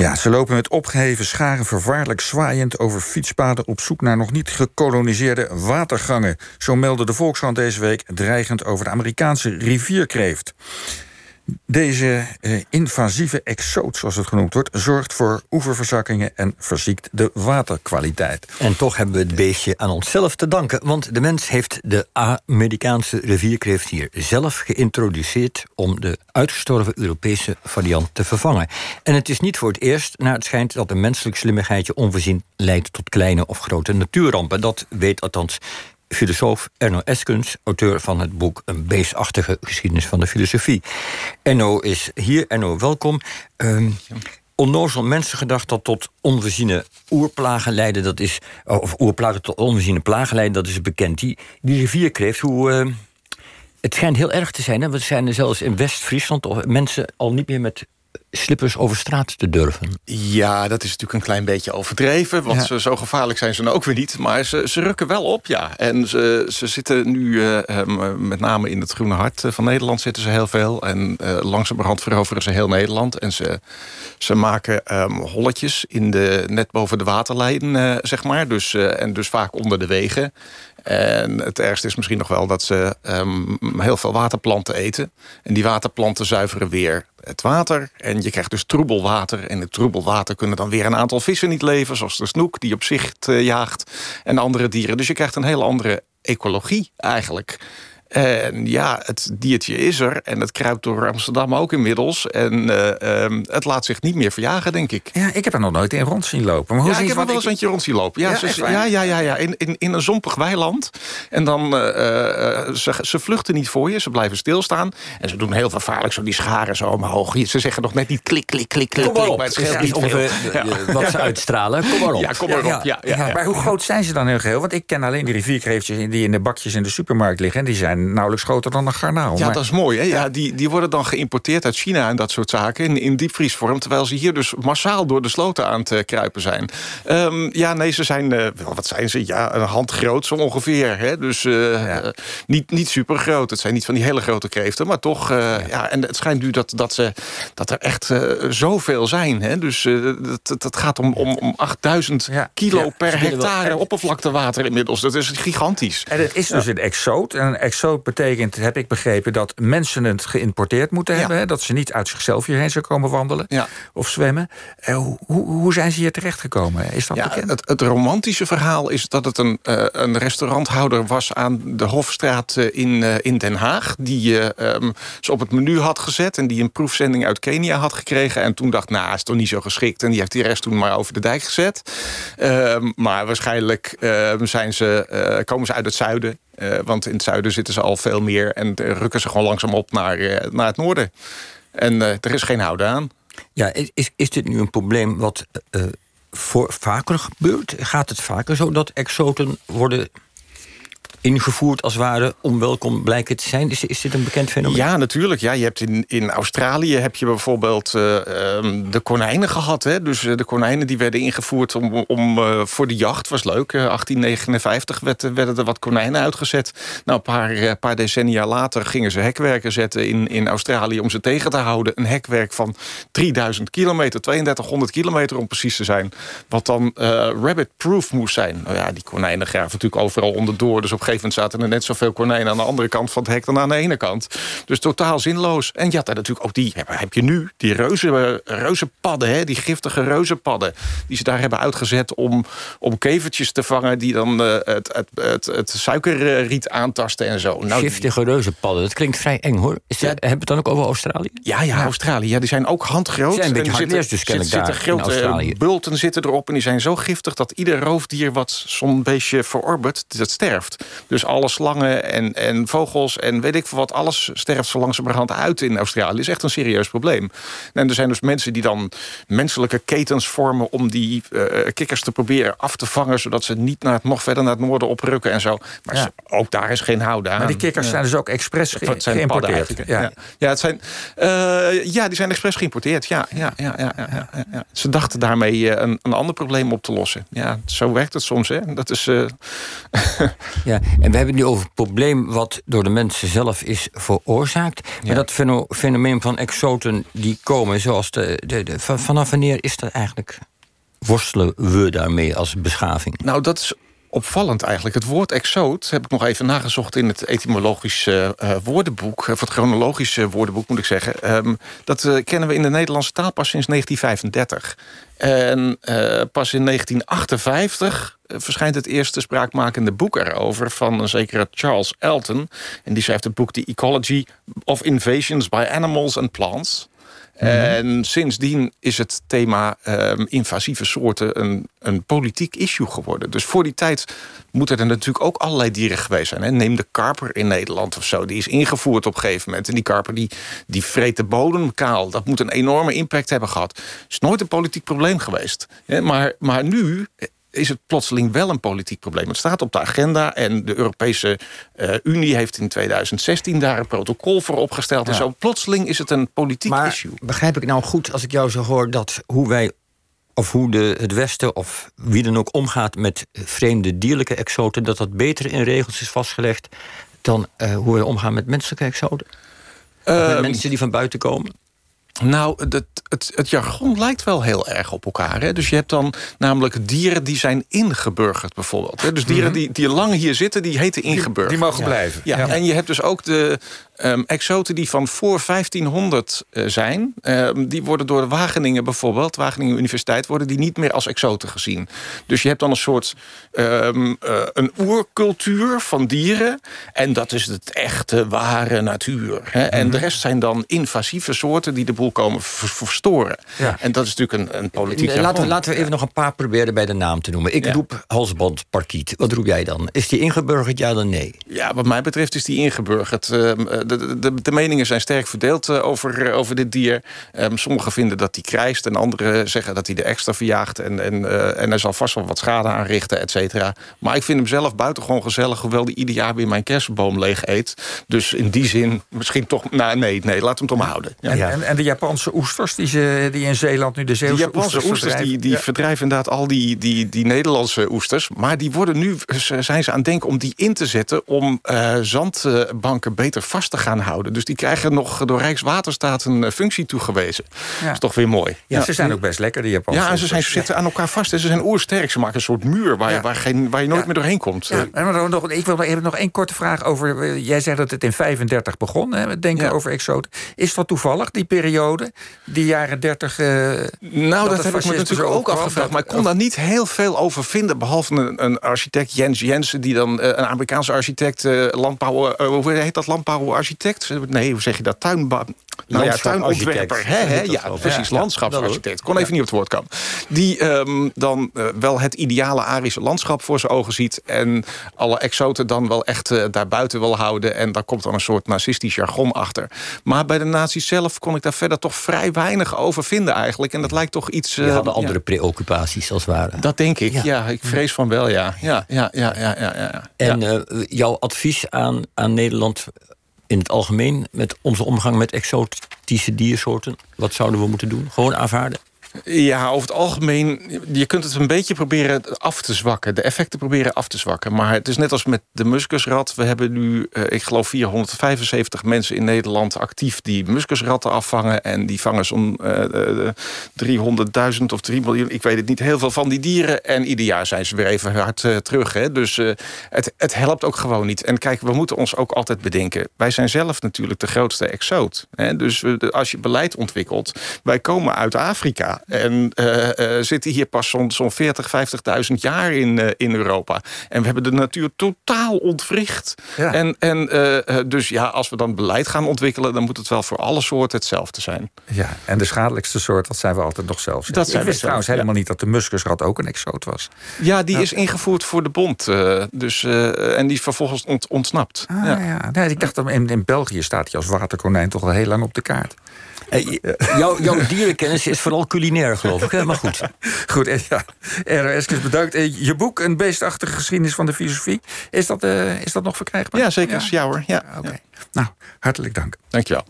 Ja, ze lopen met opgeheven scharen vervaarlijk zwaaiend over fietspaden op zoek naar nog niet gekoloniseerde watergangen. Zo meldde de Volkskrant deze week dreigend over de Amerikaanse rivierkreeft. Deze eh, invasieve exoot, zoals het genoemd wordt, zorgt voor oeververzakkingen en verziekt de waterkwaliteit. En toch hebben we het beestje aan onszelf te danken, want de mens heeft de Amerikaanse rivierkreeft hier zelf geïntroduceerd om de uitgestorven Europese variant te vervangen. En het is niet voor het eerst, naar het schijnt, dat een menselijk slimmigheidje onvoorzien leidt tot kleine of grote natuurrampen. Dat weet althans filosoof Erno Eskens, auteur van het boek Een beestachtige geschiedenis van de filosofie. Erno is hier. Erno, welkom. Um, onnozel mensengedacht dat tot onvoorziene oerplagen leiden, dat is, of oerplagen tot onvoorziene plagen leiden, dat is bekend. Die, die rivierkreeft, hoe. Uh, het schijnt heel erg te zijn. Hè? We zijn zelfs in West-Friesland mensen al niet meer met slippers over straat te durven. Ja, dat is natuurlijk een klein beetje overdreven. Want ze, zo gevaarlijk zijn ze nou ook weer niet. Maar ze, ze rukken wel op, ja. En ze, ze zitten nu, uh, met name in het Groene Hart van Nederland... zitten ze heel veel. En uh, langzamerhand veroveren ze heel Nederland. En ze, ze maken um, holletjes in de, net boven de waterlijnen, zeg maar. Dus, en dus vaak onder de wegen. En het ergste is misschien nog wel dat ze um, heel veel waterplanten eten. En die waterplanten zuiveren weer het water. En je krijgt dus troebelwater. En het troebelwater kunnen dan weer een aantal vissen niet leven. Zoals de snoek die op zicht uh, jaagt. En andere dieren. Dus je krijgt een hele andere ecologie eigenlijk. En ja, het diertje is er. En het kruipt door Amsterdam ook inmiddels. En uh, um, het laat zich niet meer verjagen, denk ik. Ja, ik heb er nog nooit in rond zien lopen. Maar hoe ja, ik heb er wel eens eentje rond zien lopen. Ja, ja, ze, ja, ja, ja, ja. In, in, in een zompig weiland. En dan, uh, ze, ze vluchten niet voor je. Ze blijven stilstaan. En ze doen heel vervaarlijk zo die scharen zo omhoog. Ze zeggen nog net niet klik, klik, klik, klik. Kom maar op. Maar het scheelt niet veel. Wat ze uitstralen. Kom maar op. Ja, kom maar op. Ja, ja, Maar hoe groot zijn ze dan heel geheel? Want ik ken alleen die rivierkreeftjes die in de bakjes in de supermarkt liggen. En die zijn nauwelijks groter dan een garnaal. Ja, dat is mooi. Hè? Ja, die, die worden dan geïmporteerd uit China en dat soort zaken. In, in diepvriesvorm. Terwijl ze hier dus massaal door de sloten aan te kruipen zijn. Um, ja, nee, ze zijn... Uh, wat zijn ze? Ja, een hand groot zo ongeveer. Hè? Dus uh, ja. uh, niet, niet super groot. Het zijn niet van die hele grote kreeften. Maar toch... Ja. ja. en het schijnt nu dat, dat, ze, dat er echt zoveel zijn. Hè? Dus dat, dat gaat om, om, om 8000 kilo per hectare oppervlaktewater inmiddels. Dat is gigantisch. En het is dus een exoot. En een exoot betekent heb ik begrepen dat mensen het geïmporteerd moeten hebben. Hè? Dat ze niet uit zichzelf hierheen zou komen wandelen ja. of zwemmen. Uh, hoe, hoe, zijn ze hier terechtgekomen? Is dat ja, bekend? Het, het, romantische verhaal is dat het een, uh, een restauranthouder was aan de Hofstraat in, uh, in Den Haag. Die um, ze op het menu had gezet en die een proefzending uit Kenia had gekregen. En toen dacht, nou, is toch niet zo geschikt. En die heeft die rest toen maar over de dijk gezet. Ehm, maar waarschijnlijk ehm, zijn ze, komen ze uit het zuiden. Uh, want in het zuiden zitten ze al veel meer en rukken ze gewoon langzaam op naar, uh, naar het noorden. En uh, er is geen houden aan. Ja, is, is dit nu een probleem wat voor, vaker gebeurt? Gaat het vaker zo dat exoten worden ingevoerd als ware onwelkom blijken te zijn? Is, dit een bekend fenomeen? Ja, natuurlijk. Ja, je hebt in, in Australië heb je bijvoorbeeld uh, de konijnen gehad. Hè? Dus uh, de konijnen die werden ingevoerd om, om, uh, voor de jacht. Was leuk. 1859 werd, werden er wat konijnen uitgezet. Nou, een paar, paar decennia later gingen ze hekwerken zetten in, in Australië... om ze tegen te houden. Een hekwerk van 3000 kilometer, 3200 kilometer om precies te zijn. Wat dan rabbit-proof moest zijn. Nou ja, die konijnen graven natuurlijk overal onderdoor. Dus op gegeven moment zaten er net zoveel konijnen aan de andere kant van het hek dan aan de ene kant. Dus totaal zinloos. En ja, daar natuurlijk ook die heb je nu, die reuze, reuzenpadden, hè, die giftige reuzenpadden, die ze daar hebben uitgezet om, om kevertjes te vangen die dan uh, het, het, het, het, suikerriet aantasten en zo. Nou, giftige reuzenpadden, dat klinkt vrij eng hoor. Is ja, hebben we het dan ook over Australië? Ja, ja, Australië. Ja, die zijn ook handgroot. Zijn een beetje en dus zitten, zitten grote bulten zitten erop en die zijn zo giftig dat ieder roofdier wat zo'n beestje verorbert, dat sterft. Dus alle slangen en, en vogels en weet ik veel wat... alles sterft zo langzamerhand uit in Australië. Dat is echt een serieus probleem. En er zijn dus mensen die dan menselijke ketens vormen... om die uh, kikkers te proberen af te vangen... zodat ze niet naar het, nog verder naar het noorden oprukken en zo. Maar ja. ook daar is geen houden aan. Maar die kikkers ja. zijn dus ook expres ge zijn geïmporteerd? Ja. Ja. ja, het zijn, uh, ja, die zijn expres geïmporteerd. Ja, ja, ja, ja, ja, ja, Ze dachten daarmee een, een ander probleem op te lossen. Ja, zo werkt het soms. Hè. Dat is... Ja, en we hebben het nu over het probleem wat door de mensen zelf is veroorzaakt. Maar dat fenomeen van exoten die komen, zoals de, de, de, vanaf wanneer is dat eigenlijk? Worstelen we daarmee als beschaving? Nou, dat is opvallend eigenlijk. Het woord exoot heb ik nog even nagezocht in het etymologische uh, woordenboek, of het chronologische woordenboek moet ik zeggen. Um, dat uh, kennen we in de Nederlandse taal pas sinds 1935. En pas in 1958 verschijnt het eerste spraakmakende boek erover van een zekere Charles Elton. En die schrijft het boek The Ecology of Invasions by Animals and Plants. Mhm. En sindsdien is het thema um, invasieve soorten een, een politiek issue geworden. Dus voor die tijd moeten er natuurlijk ook allerlei dieren geweest zijn. Hè? Neem de karper in Nederland of zo. Die is ingevoerd op een gegeven moment. En die karper die, die vreet de bodem kaal. Dat moet een enorme impact hebben gehad. Is nooit een politiek probleem geweest. Maar, maar nu is het plotseling wel een politiek probleem. Het staat op de agenda en de Europese uh, Unie heeft in 2016 daar een protocol voor opgesteld. En zo plotseling is het een politiek maar issue. Begrijp ik nou goed als ik jou zo hoor dat hoe wij of hoe de, het Westen of wie dan ook omgaat met vreemde dierlijke exoten, dat dat beter in regels is vastgelegd dan uh, hoe we omgaan met menselijke exoten? Uh, met mensen die van buiten komen? Nou, het, het, het, jargon lijkt wel heel erg op elkaar. Hè? Dus je hebt dan namelijk dieren die zijn ingeburgerd bijvoorbeeld. Hè? Dus dieren mhm. die, die lang hier zitten, die heten ingeburgerd. Die, mogen blijven. Ja. en je hebt dus ook de um, exoten die van voor 1500 uh, eh, zijn. Um, die worden door de Wageningen bijvoorbeeld, Wageningen Universiteit... worden die niet meer als exoten gezien. Dus je hebt dan een soort um, uh, een oercultuur van dieren. En dat is het echte, ware natuur. Hè? En mhm. de rest zijn dan invasieve soorten die de boel komen verstoren. Ja. En dat is natuurlijk een, een politiek... Laten, laten we even nog een paar proberen bij de naam te noemen. Ik ja. roep halsbandparkiet. Wat roep jij dan? Is die ingeburgerd, ja dan nee? Ja, wat mij betreft is die ingeburgerd. Uh, de, de, de, meningen zijn sterk verdeeld uh, over, over dit dier. Um, sommigen vinden dat hij krijst en anderen zeggen dat hij de extra verjaagt. En, en, en hij zal vast wel wat schade aanrichten, et cetera. Maar ik vind hem zelf buitengewoon gezellig, hoewel die ieder jaar weer mijn kersenboom leeg eet. Dus in die zin misschien toch... Nou, nee, nee, laat hem toch maar houden. Ja. En, en, en, de Japanse oesters die, ze, die in Zeeland nu de Zeeuwse De Japanse oesters, oesters die, die verdrijven inderdaad al die, die, die Nederlandse oesters. Maar die worden nu, zijn ze aan het denken om die in te zetten... om zandbanken beter vast te gaan houden. Dus die krijgen nog door Rijkswaterstaat een eh, functie toegewezen. Ja. Dat is toch weer mooi. Ja, ze zijn ook best lekker, die Japanse. Ja, en ze, zijn, ze zitten aan elkaar vast. Ze zijn oersterk. Ze maken een soort muur waar, je, waar, geen, waar je nooit meer doorheen komt. Ja. En nog, ik wil even nog één korte vraag over... Eh, jij zei dat het in 35 begon, hè, het denken over exoten. Is dat toevallig, die periode? Die jaren 30... Uh, eh, nou, dat, dat heb ik me natuurlijk ook afgevraagd. Maar ik kon daar niet heel veel over vinden. Behalve een, een architect, Jens Jensen... die dan een Amerikaanse architect, landbouw... hoe heet dat, landbouwarchitect? Nee, hoe zeg je dat? Tuinbouw. Nou ja, tuinontwerper. Hè, hè? Ja, precies, ja, landschapsarchitect. Kon even niet op het woord komen. Die um, dan uh, wel het ideale Arische landschap voor zijn ogen ziet... en alle exoten dan wel echt uh, daarbuiten wil houden... en daar komt dan een soort narcistisch jargon achter. Maar bij de nazi's zelf kon ik daar verder toch vrij weinig over vinden eigenlijk. En dat lijkt toch iets... Uh, hadden andere ja. preoccupaties als het ware. Dat denk ik, ja. Ik vrees van wel, ja. ja, ja, ja, ja, ja, ja. En jouw advies aan, aan Nederland in het algemeen met onze omgang met exotische diersoorten? Wat zouden we moeten doen? Gewoon aanvaarden? Ja, over het algemeen, je kunt het een beetje proberen af te zwakken. De effecten proberen af te zwakken. Maar het is net als met de muskusrat. We hebben nu, uh, ik geloof 475 mensen in Nederland actief... die muskusratten afvangen. En die vangen zo'n uh, 300.000 of 3 miljoen, ik weet het niet, heel veel van die dieren. En ieder jaar zijn ze weer even hard terug. Hè? Dus het, het helpt ook gewoon niet. En kijk, we moeten ons ook altijd bedenken... wij zijn zelf natuurlijk de grootste exoot. Hè? Dus als je beleid ontwikkelt... wij komen uit Afrika... En uh, uh, zitten hier pas zo'n zo 40, 50.000 jaar in, uh, in Europa. En we hebben de natuur totaal ontwricht. Ja. En, en dus ja, als we dan beleid gaan ontwikkelen... dan moet het wel voor alle soorten hetzelfde zijn. Ja, en de schadelijkste soort, dat zijn we altijd nog zelf. Dat Ik wist trouwens helemaal niet dat de muskusrat ook een exoot was. Ja, die nou. is ingevoerd voor de bond. dus, en die vervolgens ont, ontsnapt. Ah, ja. ja. Nee, ik dacht, in, in België staat hij als waterkonijn toch al heel lang op de kaart. Hey, jouw, jouw dierenkennis is vooral culinair, geloof ik. Hè? Maar goed. Goed, ja. RS, bedankt. Eh, je boek, Een beestachtige geschiedenis van de filosofie. Is dat, uh, is dat nog verkrijgbaar? Ja, zeker. Ja, ja hoor. Ja. Oké. Okay. Nou, hartelijk dank. Dankjewel.